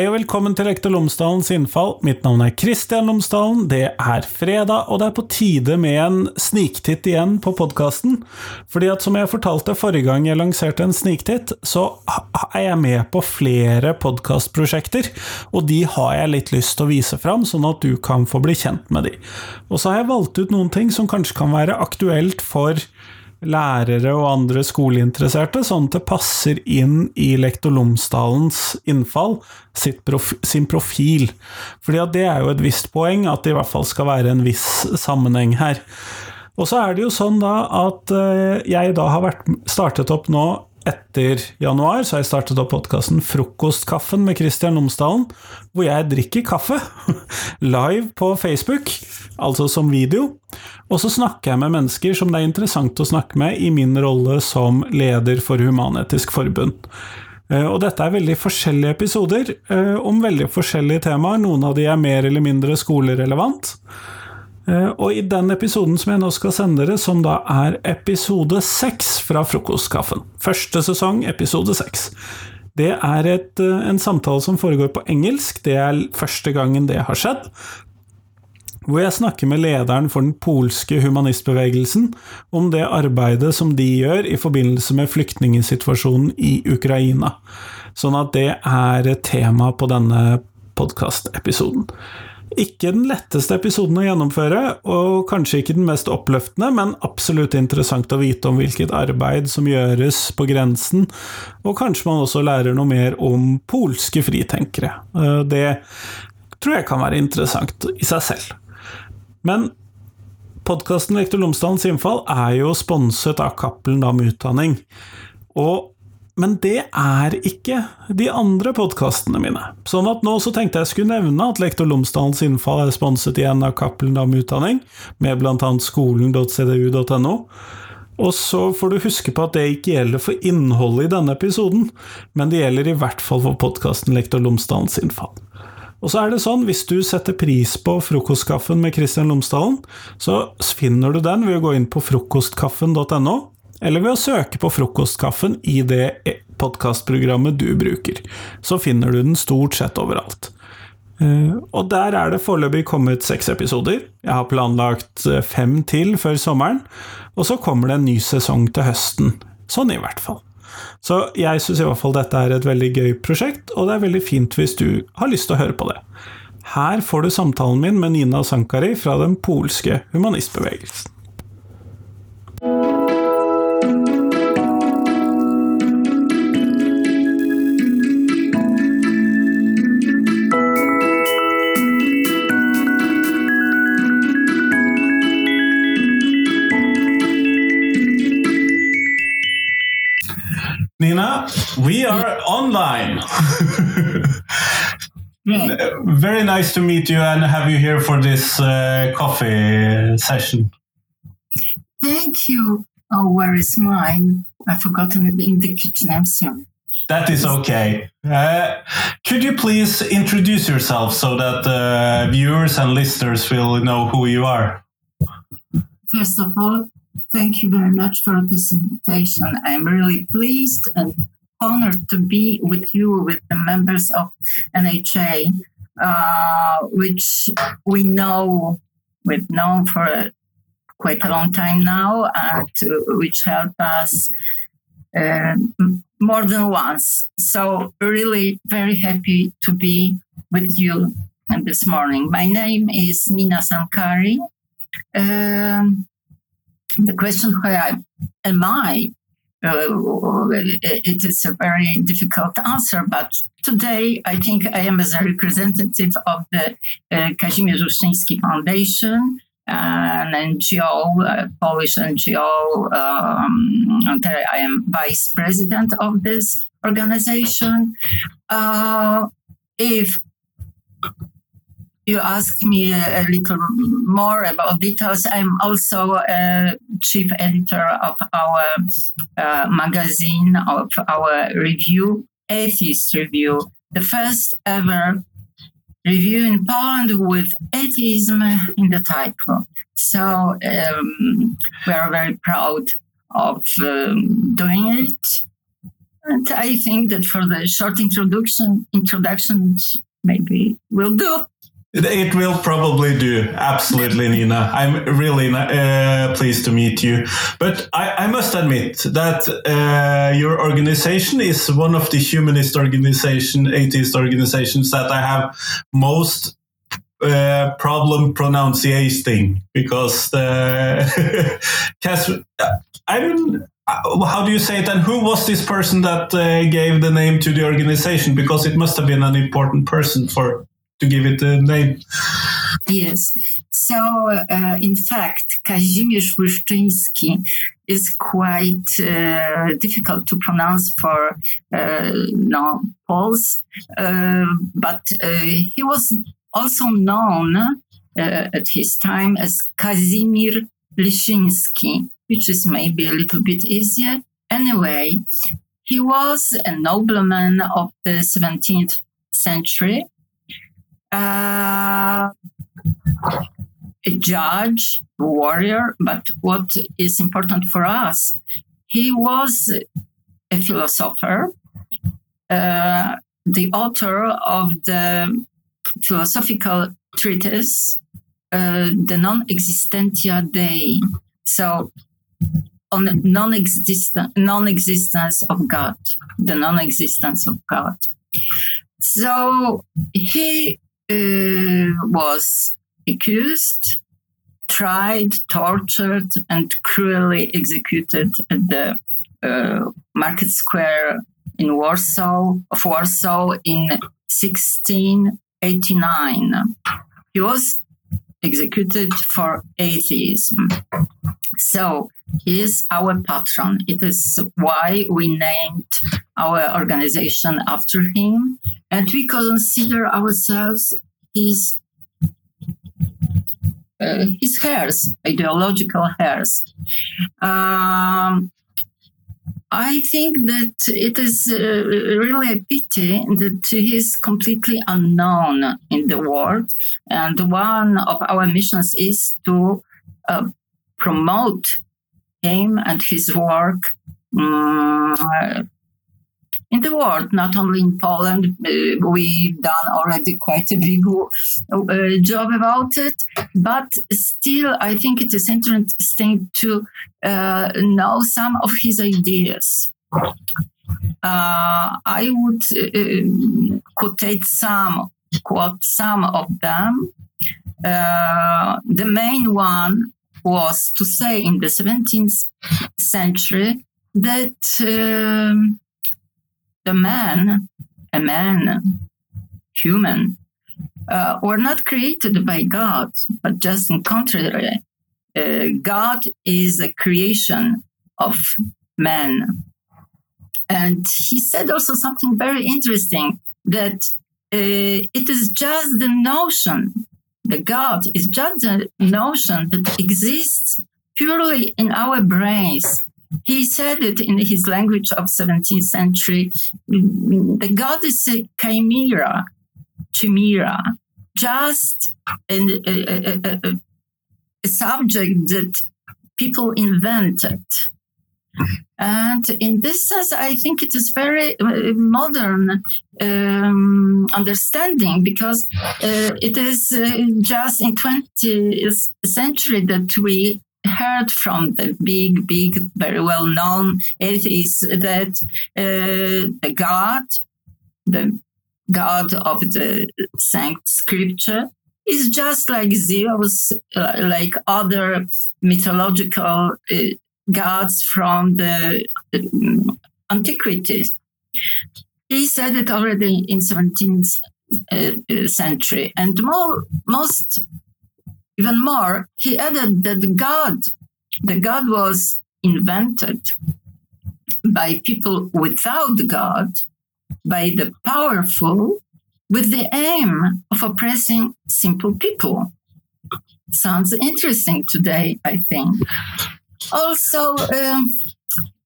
Hei og velkommen til Lektor Lomsdalens innfall. Mitt navn er Kristian Lomsdalen. Det er fredag, og det er på tide med en sniktitt igjen på podkasten. Fordi at som jeg fortalte forrige gang jeg lanserte en sniktitt, så er jeg med på flere podkastprosjekter, og de har jeg litt lyst til å vise fram, sånn at du kan få bli kjent med de. Og så har jeg valgt ut noen ting som kanskje kan være aktuelt for lærere og andre skoleinteresserte, sånn at det passer inn i Lektor Lomsdalens innfall, profi, sin profil. Fordi det er jo et visst poeng, at det i hvert fall skal være en viss sammenheng her. Og så er det jo sånn da at eh, jeg da har vært, startet opp nå etter januar så har jeg startet opp podkasten Frokostkaffen med Christian Lomsdalen, hvor jeg drikker kaffe live på Facebook, altså som video. Og så snakker jeg med mennesker som det er interessant å snakke med i min rolle som leder for Human-Etisk Forbund. Eh, og dette er veldig forskjellige episoder eh, om veldig forskjellige temaer. Noen av de er mer eller mindre skolerelevant. Eh, og i den episoden som jeg nå skal sende dere, som da er episode seks fra Frokostkaffen Første sesong, episode seks. Det er et, eh, en samtale som foregår på engelsk. Det er første gangen det har skjedd. Hvor jeg snakker med lederen for den polske humanistbevegelsen om det arbeidet som de gjør i forbindelse med flyktningsituasjonen i Ukraina. Sånn at det er tema på denne podkastepisoden. Ikke den letteste episoden å gjennomføre, og kanskje ikke den mest oppløftende, men absolutt interessant å vite om hvilket arbeid som gjøres på grensen, og kanskje man også lærer noe mer om polske fritenkere. Eh, det tror jeg kan være interessant i seg selv. Men podkasten Lektor Lomsdalens innfall er jo sponset av Cappelen Dam Utdanning. Og men det er ikke de andre podkastene mine. Sånn at nå så tenkte jeg skulle nevne at Lektor Lomsdalens innfall er sponset igjen av Cappelen Dam Utdanning, med annet skolen.cdu.no. Og så får du huske på at det ikke gjelder for innholdet i denne episoden, men det gjelder i hvert fall for podkasten Lektor Lomsdalens innfall. Og så er det sånn, hvis du setter pris på frokostkaffen med Kristian Lomsdalen, så finner du den ved å gå inn på frokostkaffen.no, eller ved å søke på Frokostkaffen i det podkastprogrammet du bruker. Så finner du den stort sett overalt. Eh, og der er det foreløpig kommet seks episoder. Jeg har planlagt eh, fem til før sommeren, og så kommer det en ny sesong til høsten. Sånn i hvert fall. Så jeg syns i hvert fall dette er et veldig gøy prosjekt, og det er veldig fint hvis du har lyst til å høre på det. Her får du samtalen min med Nina Sankari fra den polske humanistbevegelsen. Nina, we are online. Very nice to meet you and have you here for this uh, coffee session. Thank you. Oh, where is mine? I've forgotten it in the kitchen. I'm sorry. That is okay. Uh, could you please introduce yourself so that uh, viewers and listeners will know who you are? First of all, Thank you very much for this invitation. I'm really pleased and honored to be with you, with the members of NHA, uh, which we know, we've known for quite a long time now, and which helped us uh, more than once. So, really very happy to be with you this morning. My name is Nina Sankari. Um, the question where am I? Uh, it is a very difficult answer, but today I think I am as a representative of the uh, Kazimierz Łyszczyński Foundation, an NGO, a Polish NGO. Um, I am vice president of this organization. Uh, if you ask me a, little more about details, I'm also a chief editor of our uh, magazine, of our review, Atheist Review, the first ever review in Poland with atheism in the title. So um, we are very proud of um, doing it. And I think that for the short introduction, introduction maybe will do. It will probably do. Absolutely, Nina. I'm really uh, pleased to meet you. But I, I must admit that uh, your organization is one of the humanist organization, atheist organizations that I have most uh, problem pronunciating because the I mean, how do you say it? And who was this person that uh, gave the name to the organization? Because it must have been an important person for to give it a name. Yes. So, uh, in fact, Kazimierz Łyszczyński is quite uh, difficult to pronounce for uh, no Poles, uh, but uh, he was also known uh, at his time as Kazimir Lyszyński, which is maybe a little bit easier. Anyway, he was a nobleman of the 17th century, uh, a judge, a warrior, but what is important for us, he was a philosopher, uh, the author of the philosophical treatise, uh, De non existentia Dei. So, on non-existence, non-existence of God, the non-existence of God. So he was accused, tried, tortured, and cruelly executed at the uh, market square in Warsaw of Warsaw in 1689. He was executed for atheism. So he is our patron. It is why we named our organization after him. And we consider ourselves his uh, his heirs, ideological heirs. Um, I think that it is uh, really a pity that he is completely unknown in the world. And one of our missions is to uh, promote him and his work um, in the world, not only in Poland. Uh, we've done already quite a big uh, job about it, but still, I think it is interesting to uh, know some of his ideas. Uh, I would uh, quote some, quote some of them. The main one was to say in the 17th century that um, the man, a man, human, uh, were not created by God, but just in contrary. Uh, God is a creation of man. And he said also something very interesting that uh, it is just the notion, the God is just the notion that exists purely in our brains he said it in his language of 17th century. The god is a chimera, chimera, just a, a, a, a subject that people invented. And in this sense, I think it is very uh, modern um, understanding because uh, it is uh, just in 20th century that we heard from the big, big, very well known atheists that uh, the God, the God of the Saint Scripture, is just like Zeus, uh, like other mythological uh, gods from the uh, antiquity. He said it already in 17th uh, century, and more, most even more, he added that God, the God was invented by people without God, by the powerful, with the aim of oppressing simple people. Sounds interesting today, I think. Also, um,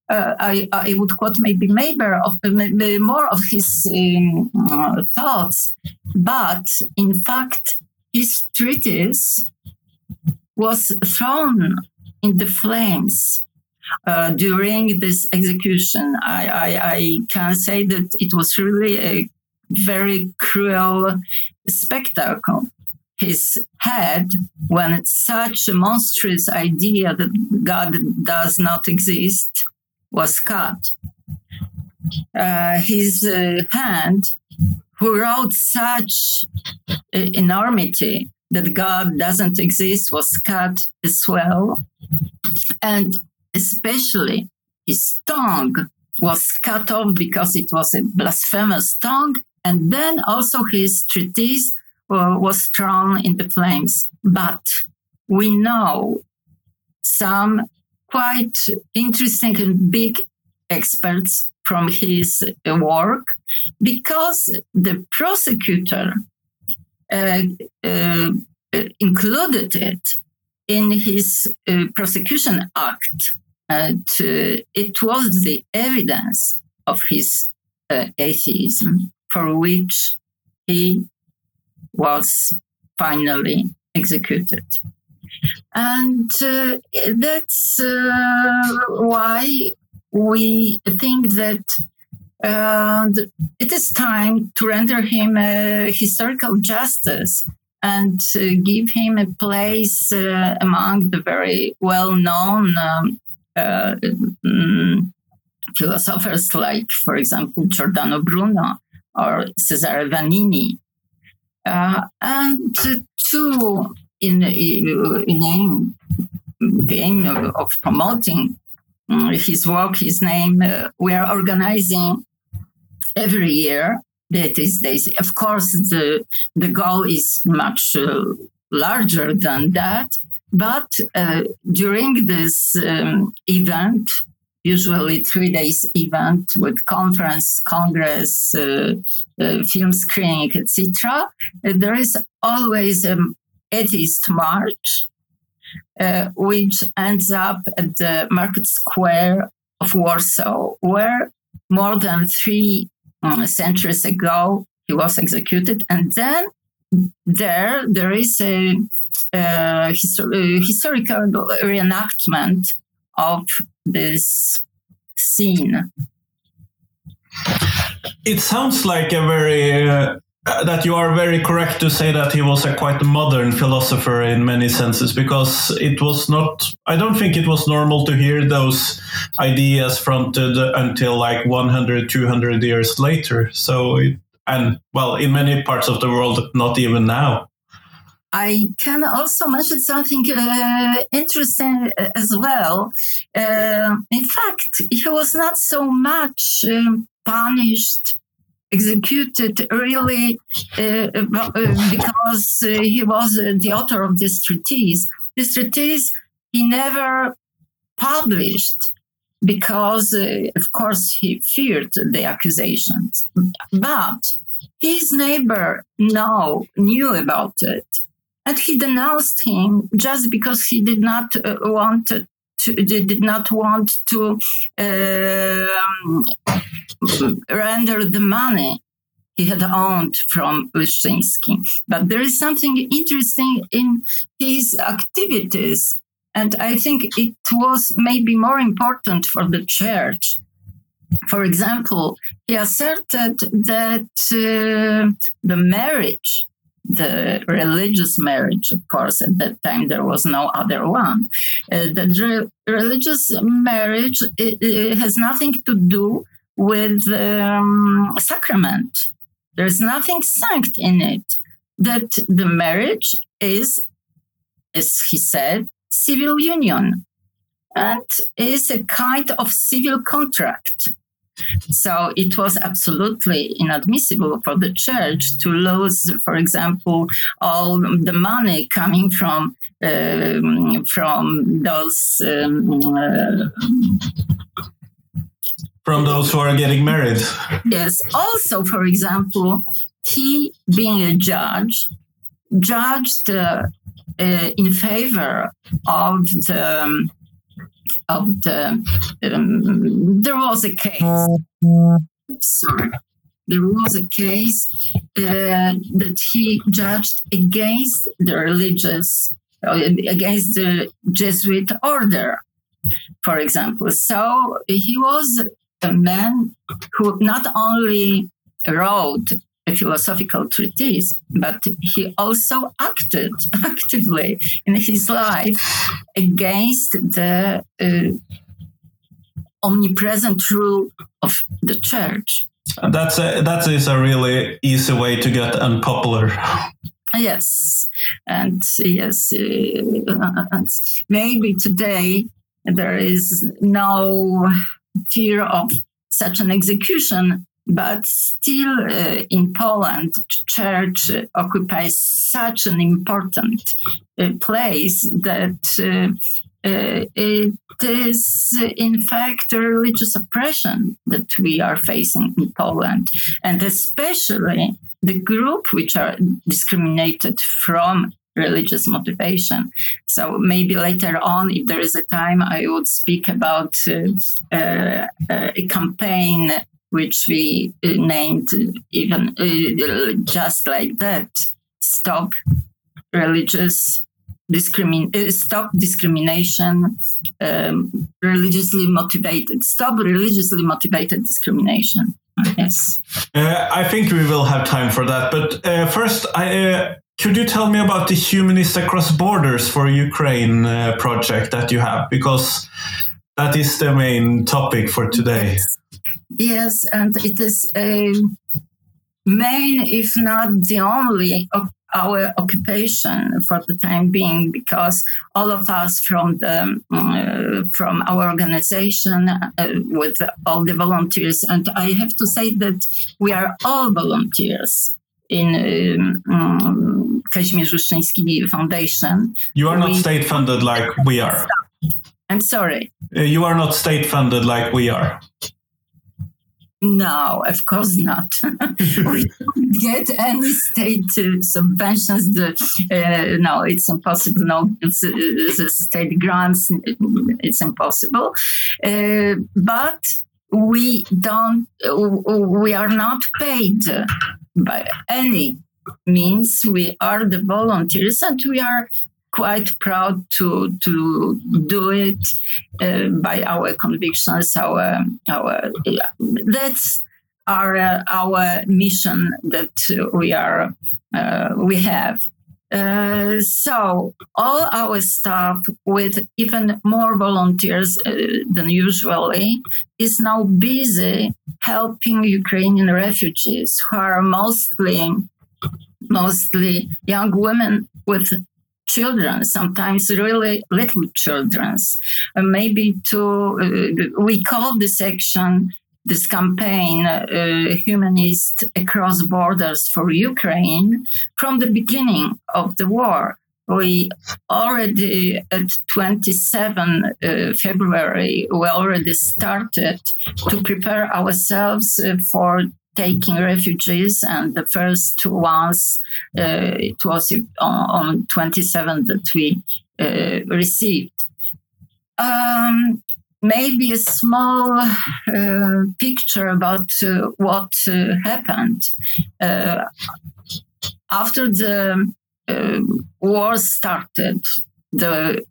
uh, I, I, would quote maybe Maber of maybe more of his um, uh, thoughts, but in fact, his treatise was thrown in the flames uh, during this execution. I, I, I, can say that it was really a very cruel spectacle. His head, when such a monstrous idea that God does not exist was cut. Uh, his uh, hand, who wrote such enormity that God doesn't exist, was cut as well. And especially his tongue was cut off because it was a blasphemous tongue. And then also his treatise uh, was thrown in the flames. But we know some quite interesting and big experts from his work because the prosecutor included it in his uh, prosecution act. And uh, it was the evidence of his uh, atheism for which he was finally executed. And uh, that's uh, why we think that uh, it is time to render him historical justice and give him a place uh, among the very well known um, uh, um, philosophers, like, for example, Giordano Bruno or Cesare Vanini. Uh, and two, in, in aim, the aim of, promoting uh, his work, his name, uh, we are organizing every year these days. Of course, the, the goal is much uh, larger than that. But uh, during this um, event, usually three days event with conference, congress, uh, uh film screening, etc., there is always an atheist march, uh, which ends up at the market square of Warsaw, where more than three uh, centuries ago he was executed. And then there there is a, a, histor- a historical reenactment of this scene. It sounds like a very uh, that you are very correct to say that he was a quite modern philosopher in many senses because it was not i don't think it was normal to hear those ideas fronted until like 100 200 years later so it, and well in many parts of the world not even now I can also mention something uh, interesting uh, as well. Uh, in fact, he was not so much um, punished executed really uh, uh, because uh, he was the author of this treatise. This treatise he never published because, of course, he feared the accusations. But his neighbor now knew about it. And he denounced him just because he did not uh, want to, did not want to um, render the money he had owned from Leszczyński. But there is something interesting in his activities. And I think it was maybe more important for the church. For example, he asserted that uh, the marriage, the religious marriage, of course, at that time there was no other one, uh, the re- religious marriage it, it has nothing to do with um, sacrament. There's nothing sanct in it. That the marriage is, as he said, civil union and is a kind of civil contract. So it was absolutely inadmissible for the church to lose, for example, all the money coming from um, from those um, uh, from those who are getting married. Yes. Also, for example, he, being a judge, judged uh, uh, in favor of the um, of the. Um, there was a case. Sorry. There was a case uh, that he judged against the religious, uh, against the Jesuit order for example. So he was a man who not only wrote a philosophical treatise, but he also acted actively in his life against the uh, omnipresent rule of the church. That's a, that is a really easy way to get unpopular. Yes, and yes, uh, and maybe today there is no fear of such an execution, but still uh, in Poland, church occupies such an important uh, place that uh, uh, it is in fact a religious oppression that we are facing in Poland, and especially the group which are discriminated from religious motivation. So maybe later on, if there is a time, I would speak about uh, uh, a campaign which we uh, named even uh, just like that: "Stop Religious discrimin- uh, stop discrimination um, religiously motivated stop religiously motivated discrimination. Yes. Uh, i think we will have time for that but uh, first i uh, could you tell me about the humanists across borders for ukraine uh, project that you have? Because that is the main topic for today. Yes, yes and it is a main if not the only of our occupation for the time being because all of us from the uh, from our organization uh, with all the volunteers and i have to say that we are all volunteers in um, Kazimierz Łyszczyński Foundation. You are not we, state funded like we are. I'm sorry. Uh, you are not state funded like we are. No, of course not. we don't get any state uh, subventions. The, uh, no, it's impossible. No, it's, uh, state grants. It's impossible. Uh, but we don't. We are not paid by any means. We are the volunteers, and we are quite proud to to do it uh, by our convictions. Our our yeah, that's our uh, our mission that we are uh, we have. Uh, so all our staff with even more volunteers uh, than usually is now busy helping Ukrainian refugees who are mostly mostly young women with children, sometimes really little children. Uh, maybe to, uh, we call this action, this campaign, uh, Humanist Across Borders for Ukraine, from the beginning of the war. We already at 27 uh, February, we already started to prepare ourselves uh, for taking refugees, and the first ones uh, it was on, on 27 that we uh, received. Um, maybe a small uh, picture about uh, what uh, happened uh, after the war started. The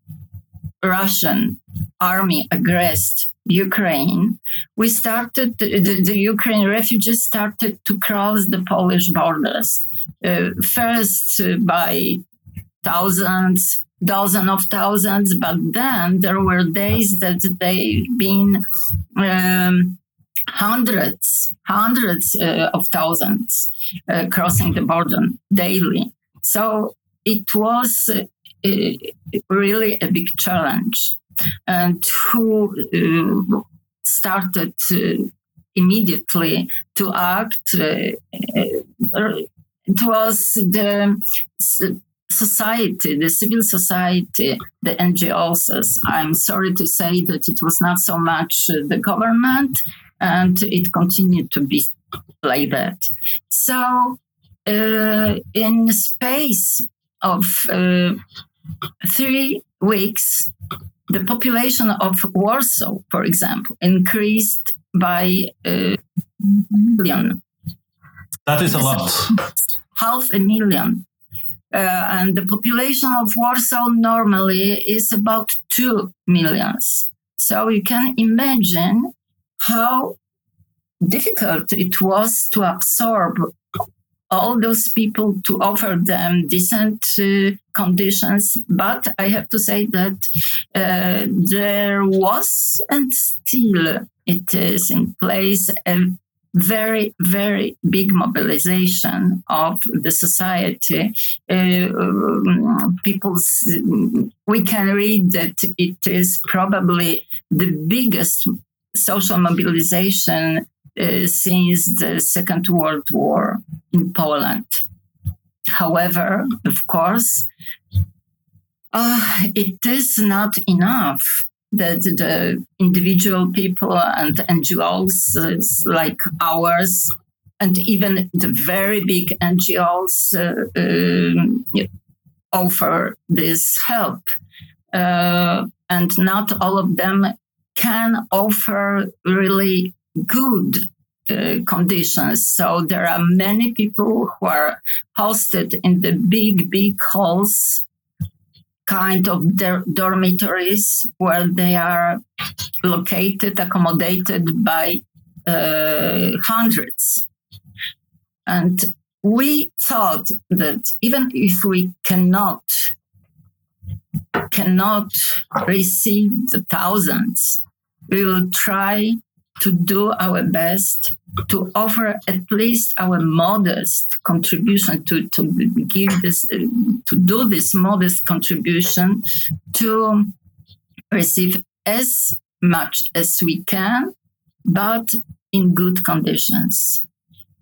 Russian army aggressed Ukraine, we started, the, the, Ukraine refugees started to cross the Polish borders, uh, first by thousands, dozens of thousands, but then there were days that they've been um, hundreds, hundreds uh, of thousands uh, crossing the border daily. So it was uh, really a big challenge and who uh, started immediately to act. Uh, uh, it was the society, the civil society, the NGOs. I'm sorry to say that it was not so much the government, and it continued to be like that. So, uh, in space of uh, three weeks, the population of Warsaw, for example, increased by a million. That is a lot. Half a million. Uh, and the population of Warsaw normally is about two millions. So you can imagine how difficult it was to absorb all those people to offer them decent uh, conditions. But I have to say that uh, there was and still it is in place a very, very big mobilization of the society. Uh, um, people's, we can read that it is probably the biggest social mobilization uh, since the Second World War in Poland. However, of course, uh, it is not enough that the individual people and NGOs uh, like ours, and even the very big NGOs, uh, um, offer this help. Uh, and not all of them can offer really good uh, conditions. So there are many people who are hosted in the big, big halls, kind of der- dormitories where they are located, accommodated by uh, hundreds. And we thought that even if we cannot cannot receive the thousands, we will try to do our best to offer at least our modest contribution to, to give this uh, to do this modest contribution to receive as much as we can but in good conditions.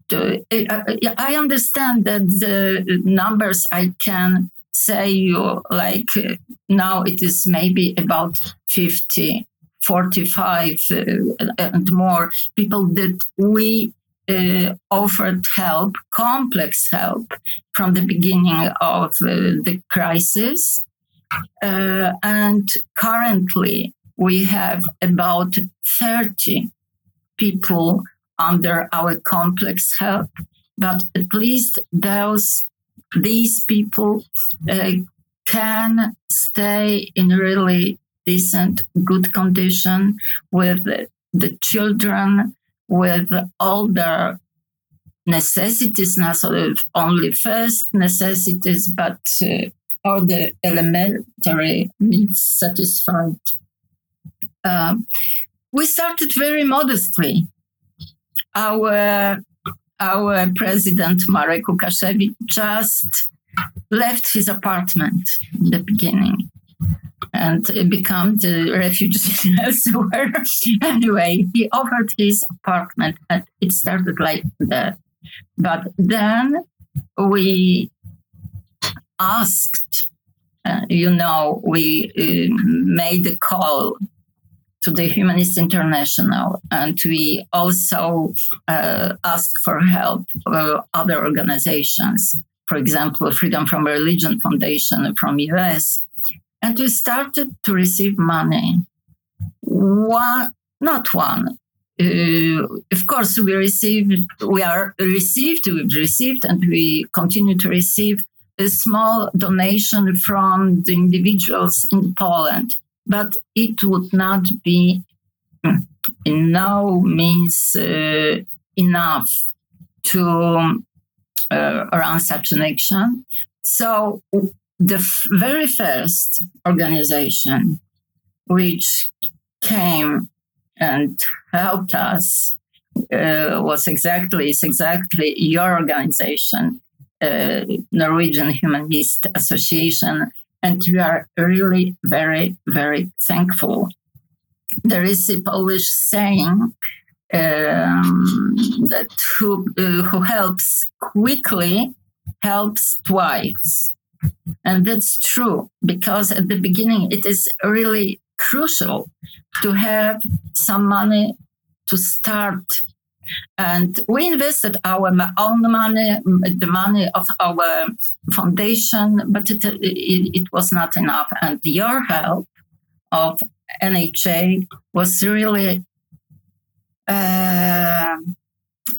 To, uh, i understand that the numbers i can say you like uh, now it is maybe about 50 45 uh, and more people that we uh, offered help, complex help, from the beginning of uh, the crisis. Uh, and currently, we have about 30 people under our complex help, but at least those these people uh, can stay in really decent, good condition with the children, with all their necessities, not only first necessities, but uh, all the elementary needs satisfied. Um, we started very modestly. Our our president Marek Łukasiewicz just left his apartment in the beginning and become the refugee elsewhere. anyway, he offered his apartment, and it started like that. But then we asked, uh, you know, we uh, made a call to the Humanist International, and we also uh, asked for help for other organizations. For example, Freedom from Religion Foundation from US and we started to receive money. One, not one. Uh, of course, we received, we are received, we've received, and we continue to receive a small donation from the individuals in Poland, but it would not be in no means uh, enough to uh, run such an action. So the f- very first organization which came and helped us uh, was exactly is exactly your organization, uh, Norwegian Humanist Association, and we are really very very thankful. There is a Polish saying um, that who uh, who helps quickly helps twice. And that's true because at the beginning it is really crucial to have some money to start. And we invested our own money, the money of our foundation, but it, it, it was not enough. And your help of NHA was really uh,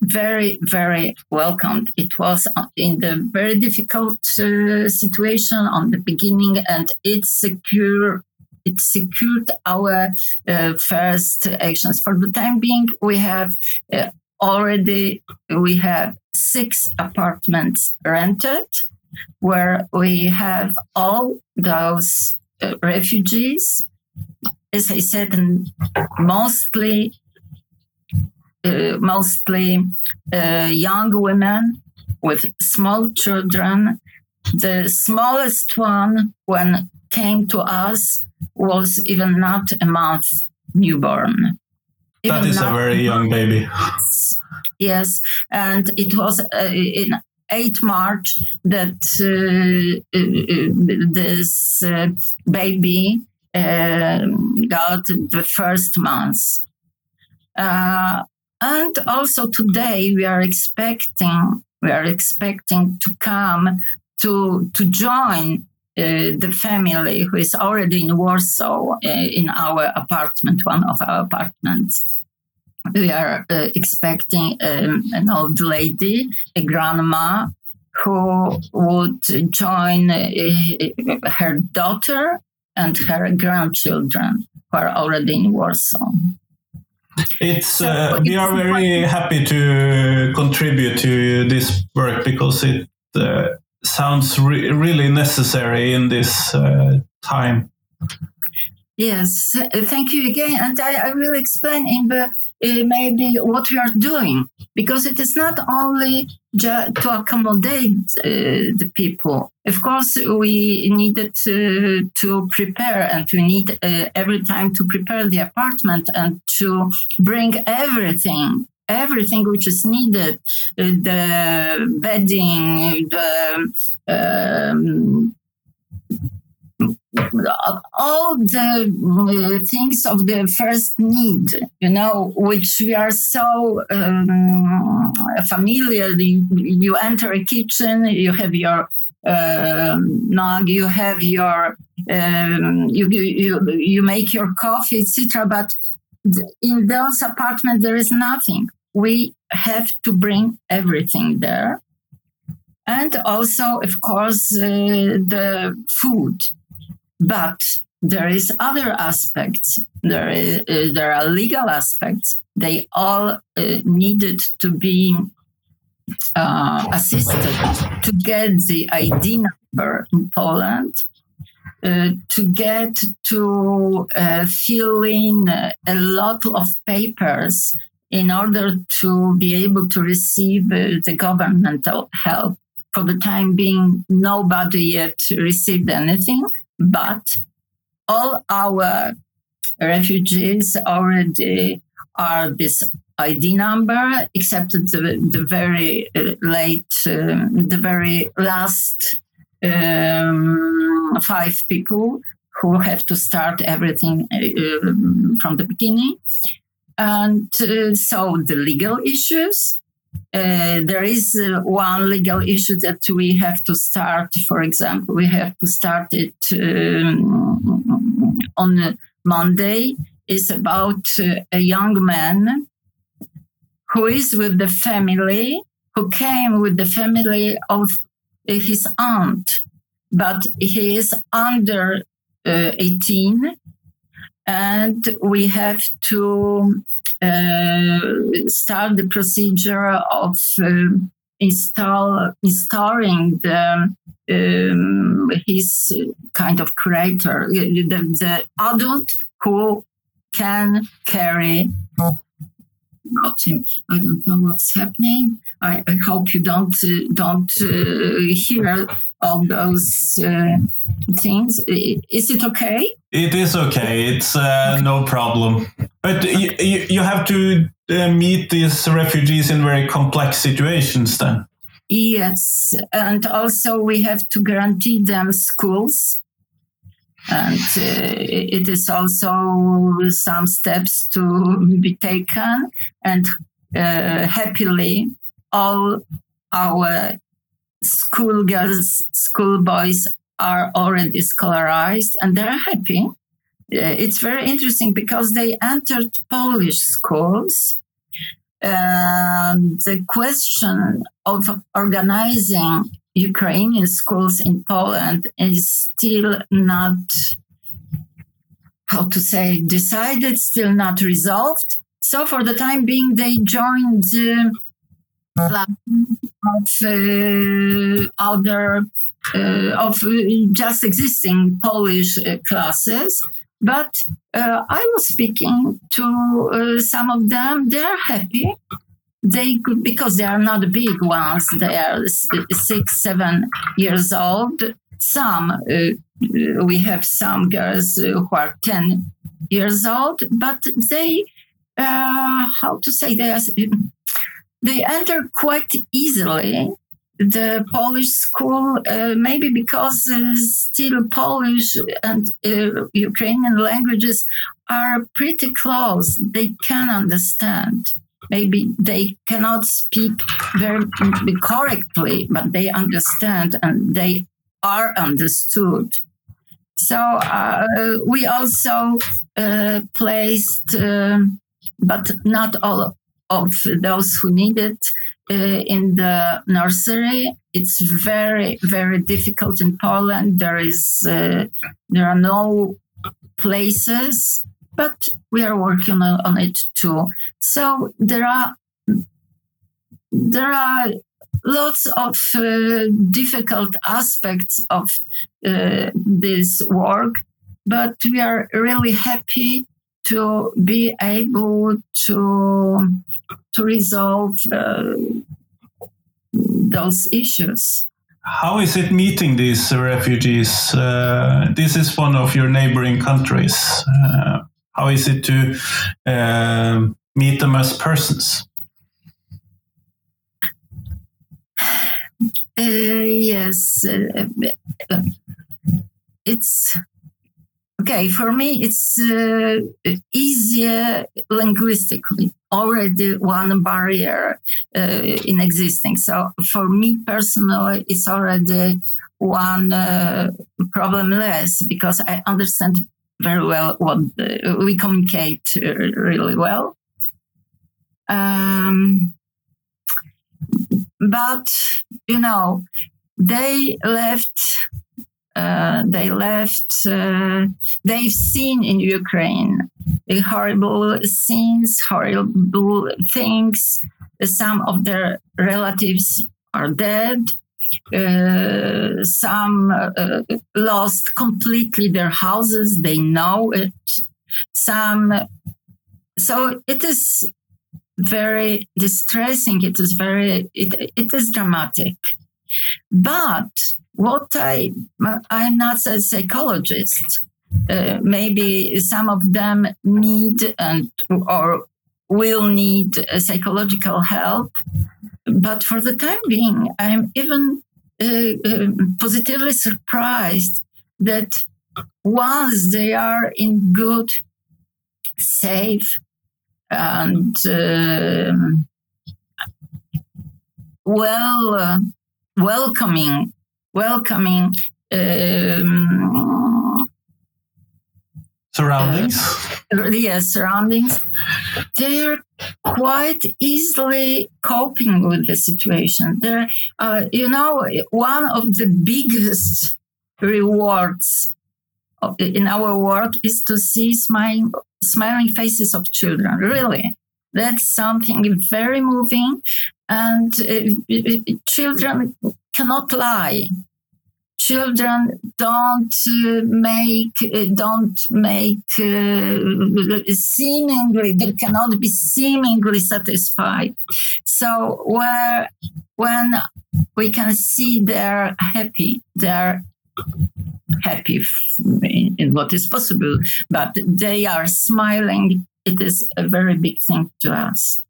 very, very welcomed. It was in the very difficult uh, situation on the beginning, and it secured it secured our uh, first actions. For the time being, we have uh, already we have six apartments rented, where we have all those uh, refugees. As I said, mostly mostly uh, young women with small children. The smallest one, when came to us, was even not a month newborn. Even that is a very young baby. Yes, and it was uh, in 8 March that uh, uh this uh, baby um, got the first month. And also today we are expecting we are expecting to come to to join uh, the family who is already in Warsaw uh, in our apartment, one of our apartments. We are uh, expecting um, an old lady, a grandma, who would join uh, her daughter and her grandchildren who are already in Warsaw. It's uh, we are very happy to contribute to this work because it uh, sounds re really necessary in this uh, time. Yes, thank you again, and I, I will explain in the uh, maybe what we are doing because it is not only to accommodate uh, the people. Of course, we needed to, to prepare and we need uh, every time to prepare the apartment and to bring everything everything which is needed uh, the bedding the um, all the uh, things of the first need, you know, which we are so um, familiar. You, enter a kitchen, you have your uh, nog, you have your, um, you, you, you make your coffee, etc. But in those apartments, there is nothing. We have to bring everything there. And also, of course, uh, the food but there is other aspects. There, is, uh, there are legal aspects. They all uh, needed to be uh, assisted to get the ID number in Poland, uh, to get to uh, fill in a lot of papers in order to be able to receive uh, the governmental help. For the time being, nobody yet received anything but all our refugees already are this ID number, except the, the very late, um, the very last um, five people who have to start everything uh, from the beginning. And uh, so the legal issues, uh, there is uh, one legal issue that we have to start. For example, we have to start it um, on Monday. It's about uh, a young man who is with the family, who came with the family of his aunt, but he is under uh, 18 and we have to start the procedure of um, install installing the um, his kind of creator, the, the adult who can carry got him. I don't know what's happening. I, I hope you don't uh, don't uh, hear all those uh, things. Is it okay? It is okay. It's uh, okay. no problem. But you, you, you have to uh, meet these refugees in very complex situations then. Yes, and also we have to guarantee them schools and uh, it is also some steps to be taken and uh, happily all our school girls school boys are already scholarized and they're happy it's very interesting because they entered polish schools the question of organizing Ukrainian schools in Poland is still not how to say, decided, still not resolved. So for the time being, they joined uh, of uh, other uh, of just existing Polish uh, classes. But uh, I was speaking to uh, some of them. They're happy. They could because they are not big ones. They are six, seven years old. Some we have some girls who are ten years old, but they how to say they are they enter quite easily the Polish school, uh, maybe because uh, still Polish and uh, Ukrainian languages are pretty close. They can understand. Maybe they cannot speak very correctly, but they understand and they are understood. So uh, we also uh, placed, uh, but not all of those who need it uh, in the nursery. It's very, very difficult in Poland. There is, uh, there are no places, but we are working on, on it too. So there are, there are lots of uh, difficult aspects of uh, this work, but we are really happy to be able to to resolve uh, those issues. How is it meeting these refugees? Uh, this is one of your neighboring countries. Uh, how is it to uh, meet them as persons? Uh, yes, uh, it's okay for me it's uh, easier linguistically. Already one barrier uh, in existing. So for me personally it's already one uh, problem less because i understand very well what the, we communicate uh, really well. Um, but you know they left uh, they left, uh, they've seen in Ukraine the horrible scenes, horrible things. Some of their relatives are dead. Uh, some uh, lost completely their houses. They know it. Some, so it is very distressing. It is very, it, it is dramatic. But what I I'm not a psychologist. Uh, maybe some of them need and or will need psychological help. But for the time being, I'm even uh, uh, positively surprised that once they are in good, safe, and um, well uh, welcoming welcoming um, surroundings. Uh, yes, surroundings. They are quite easily coping with the situation. There, uh, you know, one of the biggest rewards in our work is to see smiling, smiling faces of children. Really, that's something very moving, and uh, children cannot lie. Children don't make don't make uh, seemingly they cannot be seemingly satisfied. So where when we can see they're happy they're happy in, in what is possible but they are smiling it is a very big thing to us.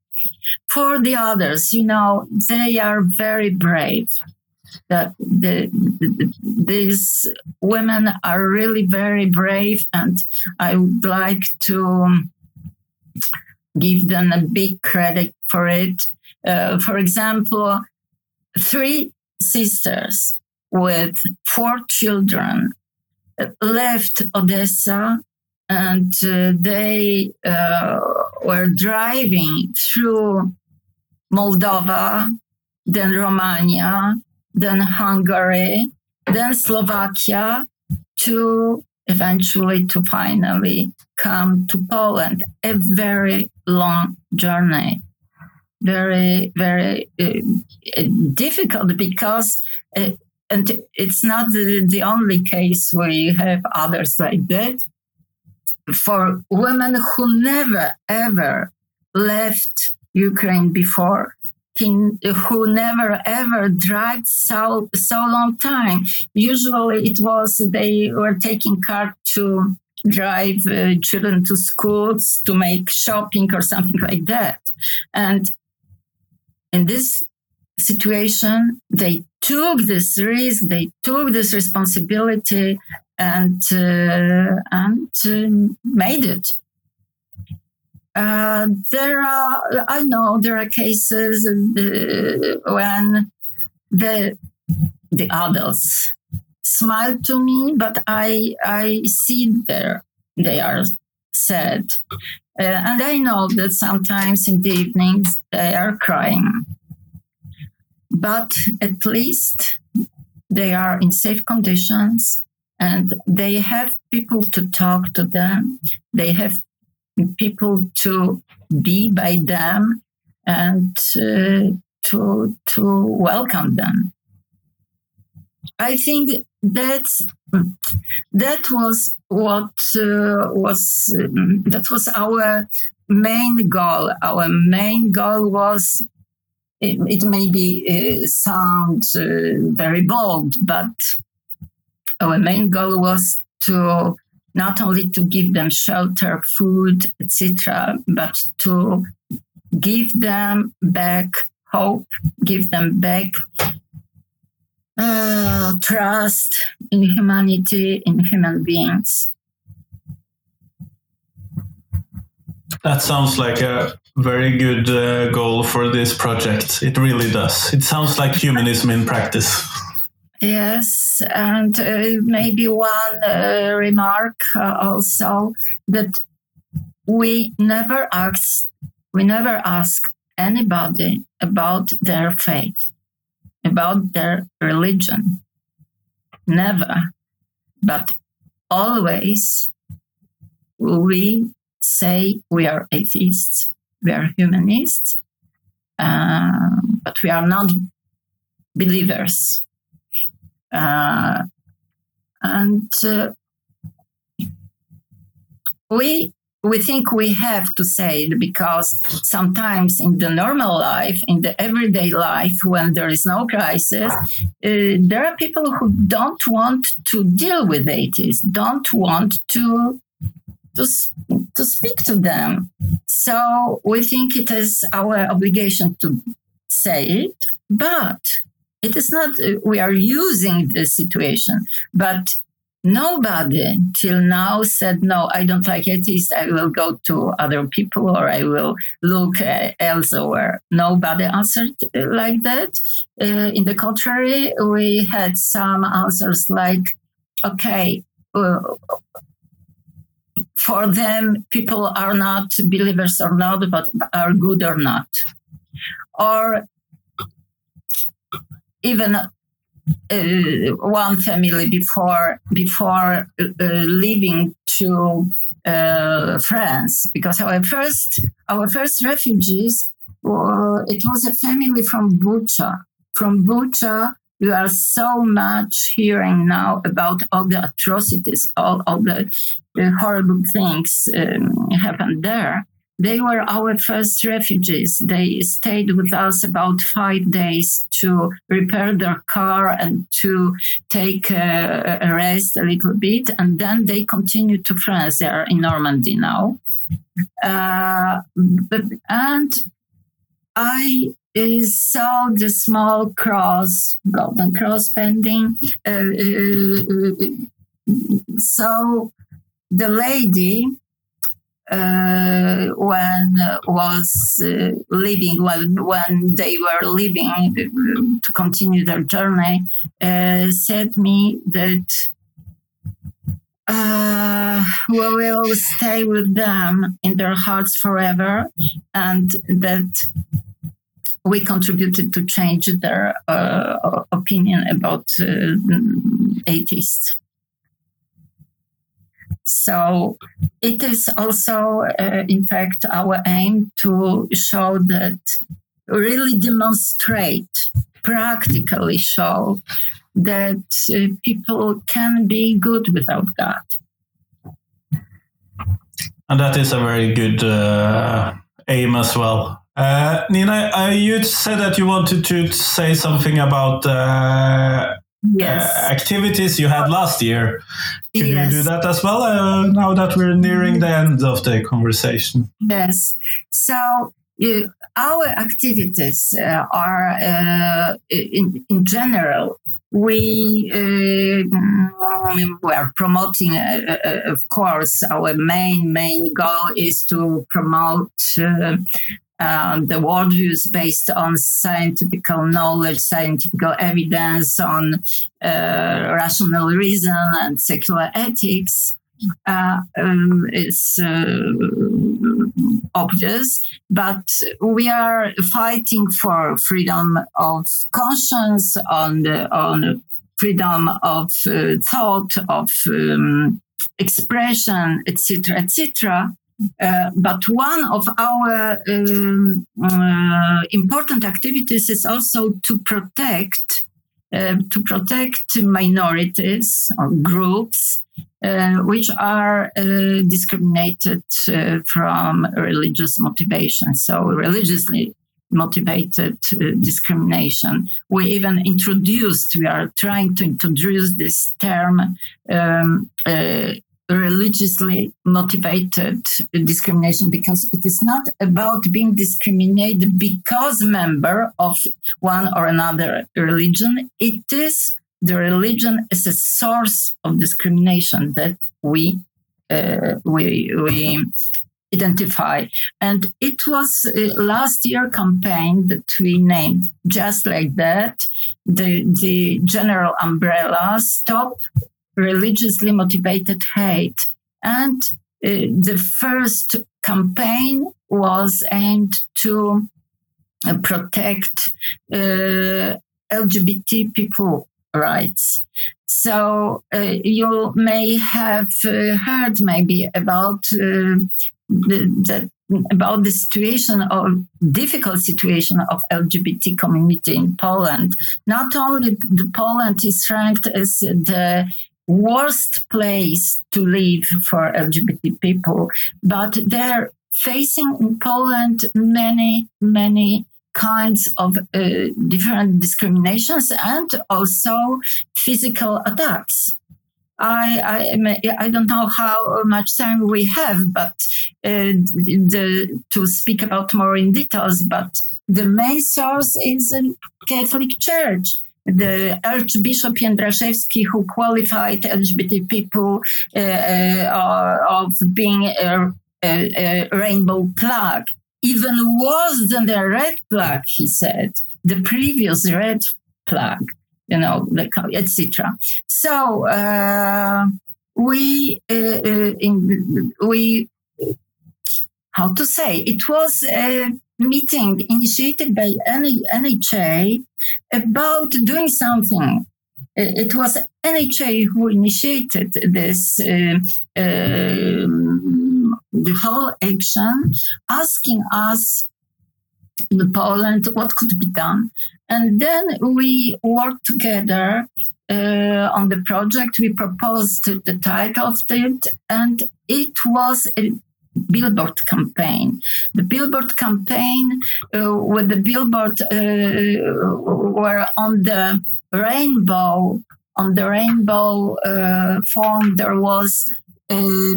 For the others you know they are very brave that the, the, these women are really very brave, and I would like to give them a big credit for it. Uh, for example, three sisters with four children left Odessa and uh, they uh, were driving through Moldova, then Romania, then Hungary, then Slovakia to eventually to finally come to Poland. A very long journey, very, very uh, difficult because, uh, and it's not the, the only case where you have others like that. For women who never ever left Ukraine before, who never ever drive so so long time. Usually, it was they were taking car to drive uh, children to schools to make shopping or something like that. And in this situation, they took this risk, they took this responsibility, and uh, and uh, made it. Uh, there are, I know there are cases uh, when the the adults smile to me, but I I see there they are sad, uh, and I know that sometimes in the evenings they are crying. But at least they are in safe conditions and they have people to talk to them. They have people to be by them and uh, to to welcome them. I think that that was what uh, was um, that was our main goal. Our main goal was it, it may be uh, sound uh, very bold, but our main goal was to not only to give them shelter, food, etc., but to give them back hope, give them back uh, trust in humanity, in human beings. That sounds like a very good uh, goal for this project. It really does. It sounds like humanism in practice. Yes, and uh, maybe one uh, remark uh, also that we never ask we never ask anybody about their faith, about their religion. Never, but always we say we are atheists, we are humanists, uh, but we are not believers uh, and uh, we we think we have to say it because sometimes in the normal life, in the everyday life, when there is no crisis, uh, there are people who don't want to deal with atheists, don't want to to, to speak to them. So we think it is our obligation to say it, but it is not uh, we are using the situation but nobody till now said no i don't like atheists i will go to other people or i will look uh, elsewhere. Nobody answered like that. Uh, in the contrary we had some answers like okay uh, for them people are not believers or not but are good or not. Or even uh, one family before before uh, leaving to uh, France. Because our first our first refugees uh, it was a family from Bucha from Bucha we are so much hearing now about all the atrocities all, all the, the horrible things um, happened there they were our first refugees. They stayed with us about five days to repair their car and to take a, rest a little bit. And then they continued to France. They are in Normandy now. Uh, and I uh, saw the small cross, golden cross pending. Uh, uh, uh so the lady uh, when was uh, leaving when when they were leaving to continue their journey uh, said me that uh, we will stay with them in their hearts forever and that we contributed to change their uh, opinion about uh, atheists So it is also, uh, in fact, our aim to show that, really demonstrate, practically show that uh, people can be good without God. And that is a very good uh, aim as well. Uh, Nina, uh, you said that you wanted to say something about uh, yes. Uh, activities you had last year. Could yes. you do that as well uh, now that we're nearing the end of the conversation? Yes. So our activities uh, are, in, in general, we uh, were promoting, uh, uh, of course, our main main goal is to promote uh, um, the worldviews based on scientific knowledge, scientific evidence, on uh, rational reason and secular ethics. Uh, um, it's uh, obvious, but we are fighting for freedom of conscience, on the, on freedom of uh, thought, of um, expression, etc., etc. Uh, but one of our um, uh, important activities is also to protect uh, to protect minorities or groups uh, which are uh, discriminated from religious motivation. So religiously motivated discrimination. We even introduced. We are trying to introduce this term. Um, religiously motivated discrimination because it is not about being discriminated because member of one or another religion. It is the religion as a source of discrimination that we uh, we we identify. And it was last year campaign that we named just like that. The the general umbrella stop religiously motivated hate. And uh, the first campaign was aimed to uh, protect uh, LGBT people rights. So uh, you may have uh, heard maybe about uh, the, the, about the situation of difficult situation of LGBT community in Poland. Not only the Poland is ranked as the worst place to live for LGBT people, but they're facing in Poland many, many kinds of uh, different discriminations and also physical attacks. I, I, I don't know how much time we have, but uh, the, to speak about more in details. But the main source is the Catholic Church the Archbishop Jędraszewski, who qualified LGBT people uh, uh, of being a, a, a, rainbow flag, even worse than the red flag, he said, the previous red flag, you know, etc. So uh, we uh, uh, in, we how to say it was a meeting initiated by NHA about doing something. It was NHA who initiated this uh, uh, the whole action, asking us in Poland what could be done, and then we worked together uh, on the project. We proposed the title of it, and it was a billboard campaign. The billboard campaign, uh, with the billboard uh, were on the rainbow, on the rainbow uh, form, there was uh,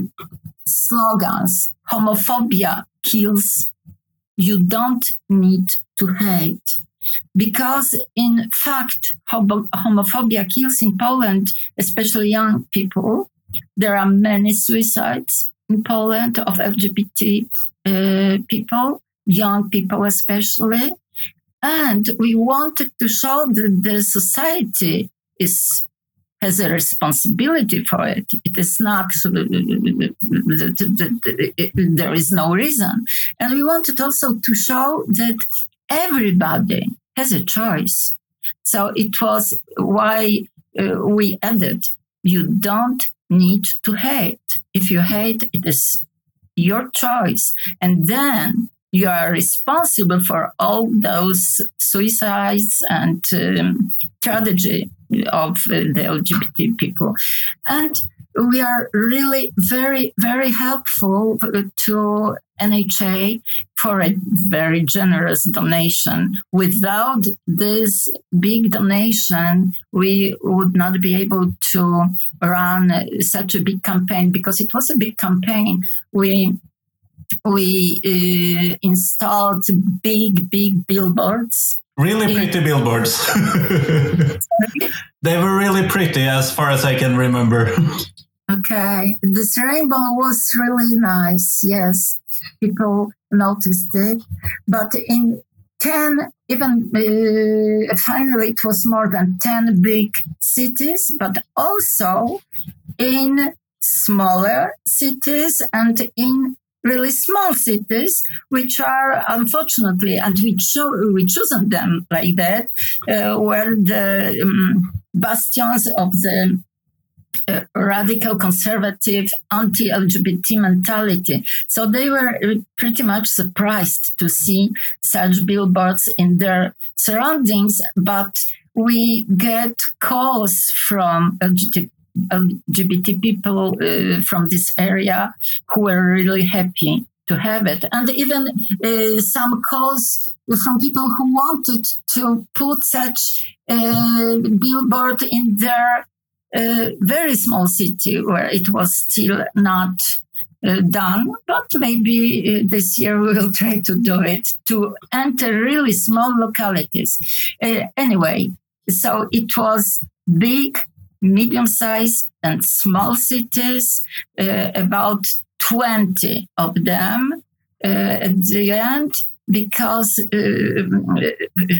slogans: "Homophobia kills." You don't need to hate. Because, in fact, homophobia kills in Poland, especially young people. There are many suicides in Poland of LGBT uh, people, young people especially. And we wanted to show that the society is has a responsibility for it. It is not, there is no reason. And we wanted also to show that everybody has a choice. So it was why uh, we added you don't need to hate. If you hate, it is your choice. And then you are responsible for all those suicides and um, tragedy of uh, the LGBT people. And we are really very, very helpful to NHA for a very generous donation. Without this big donation, we would not be able to run such a big campaign because it was a big campaign. We we uh, installed big, big billboards. Really pretty billboards. they were really pretty, as far as I can remember. Okay, this rainbow was really nice. Yes, people noticed it, but in ten, even uh, finally, it was more than ten big cities, but also in smaller cities and in really small cities, which are unfortunately, and we, cho- we chosen them like that, uh, were the um, bastions of the uh, radical conservative anti-LGBT mentality. So they were uh, pretty much surprised to see such billboards in their surroundings, but we get calls from LGBT, LGBT people uh, from this area who were really happy to have it. And even uh, some calls from people who wanted to put such a billboard in their a very small city where it was still not uh, done, but maybe uh, this year we will try to do it to enter really small localities. Uh, anyway, so it was big, medium sized, and small cities, uh, about 20 of them uh, at the end because uh,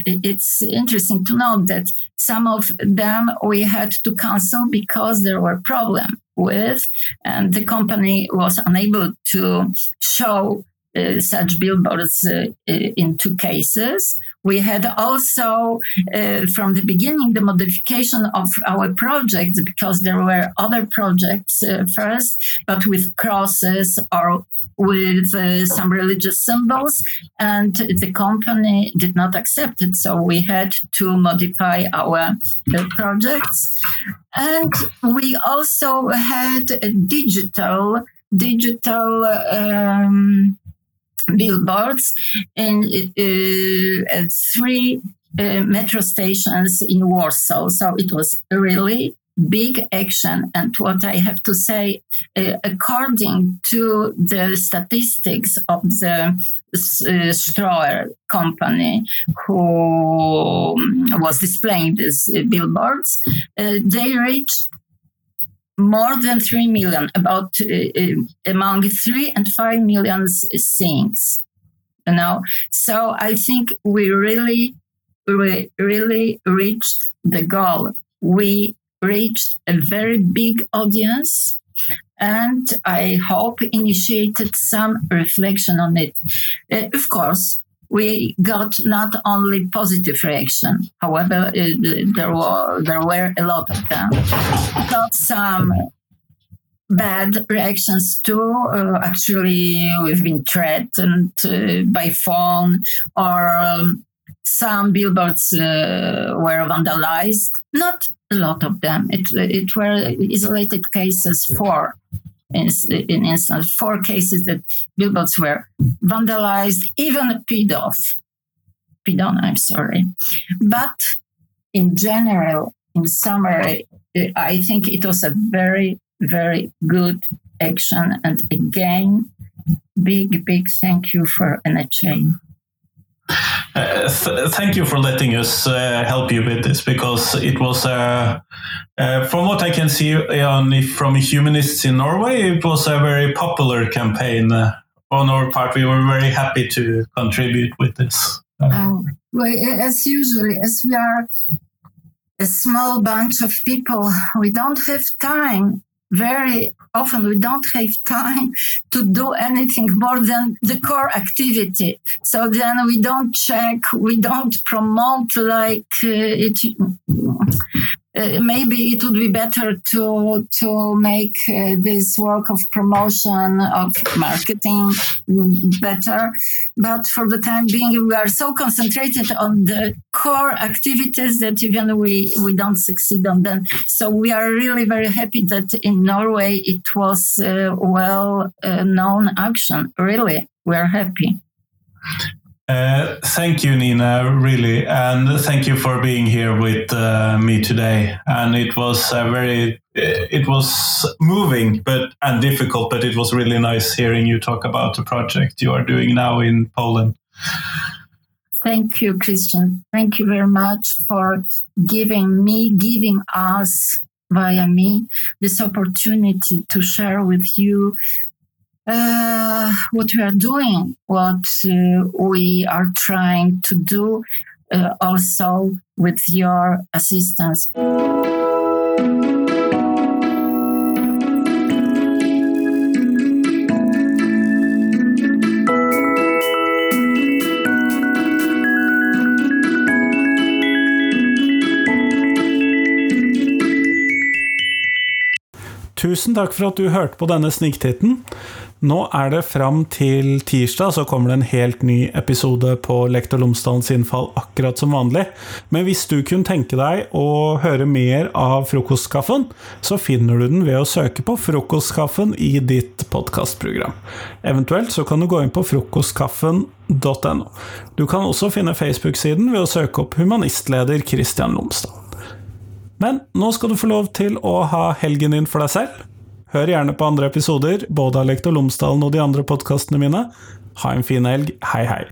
it's interesting to note that some of them we had to cancel because there were problems with, and the company was unable to show uh, such billboards uh, in two cases. We had also, uh, from the beginning, the modification of our projects because there were other projects uh, first, but with crosses or with uh, some religious symbols, and the company did not accept it. So we had to modify our uh, projects, and we also had digital digital. Um, billboards in uh, three uh, metro stations in Warsaw. So it was really big action. And what I have to say, uh, according to the statistics of the uh, company who um, was displaying these uh, billboards, they reached more than 3 million, about uh, uh, among 3 and 5 million things. You know, so I think we really, we really reached the goal. We reached a very big audience and I hope initiated some reflection on it. Uh, of course, we got not only positive reaction, however, uh, there were there were a lot of them. Got some bad reactions too. Uh, actually, we've been threatened uh, by phone or. Um, some billboards uh, were vandalized. Not a lot of them. It, it were isolated cases, four in, in instance, four cases that billboards were vandalized, even peed off. I'm sorry. But in general, in summary, I think it was a very, very good action. And again, big, big thank you for NHA. Uh, th- thank you for letting us uh, help you with this because it was, uh, uh from what I can see on, from humanists in Norway, it was a very popular campaign uh, on our part. We were very happy to contribute with this. Oh, well, as usually, as we are a small bunch of people, we don't have time very often we don't have time to do anything more than the core activity. So then we don't check, we don't promote like uh, it. Uh, maybe it would be better to to make uh, this work of promotion of marketing better. But for the time being we are so concentrated on the core activities that even we we don't succeed on them. So we are really very happy that in norway it was a well uh, known action really we're happy uh, thank you, Nina, really, and thank you for being here with uh, me today. And it was a very, it was moving, but and difficult, but it was really nice hearing you talk about the project you are doing now in Poland. Thank you, Kristian. Thank you very much for giving me, giving us via me this opportunity to share with you uh, what we are doing, what uh, we are trying to do, uh, also with your assistance. Tusen takk for at du hørte på denne sniktitten. Nå er det fram til tirsdag, så kommer det en helt ny episode på Lektor Lomsdalens innfall, akkurat som vanlig. Men hvis du kunne tenke deg å høre mer av Frokostkaffen, så finner du den ved å søke på Frokostkaffen i ditt podkastprogram. Eventuelt så kan du gå inn på frokostkaffen.no. Du kan også finne Facebook-siden ved å søke opp humanistleder Christian Lomsdal. Men nå skal du få lov til å ha helgen din for deg selv. Hør gjerne på andre episoder, både av Lektor Lomsdalen og de andre podkastene mine. Ha en fin helg. Hei, hei.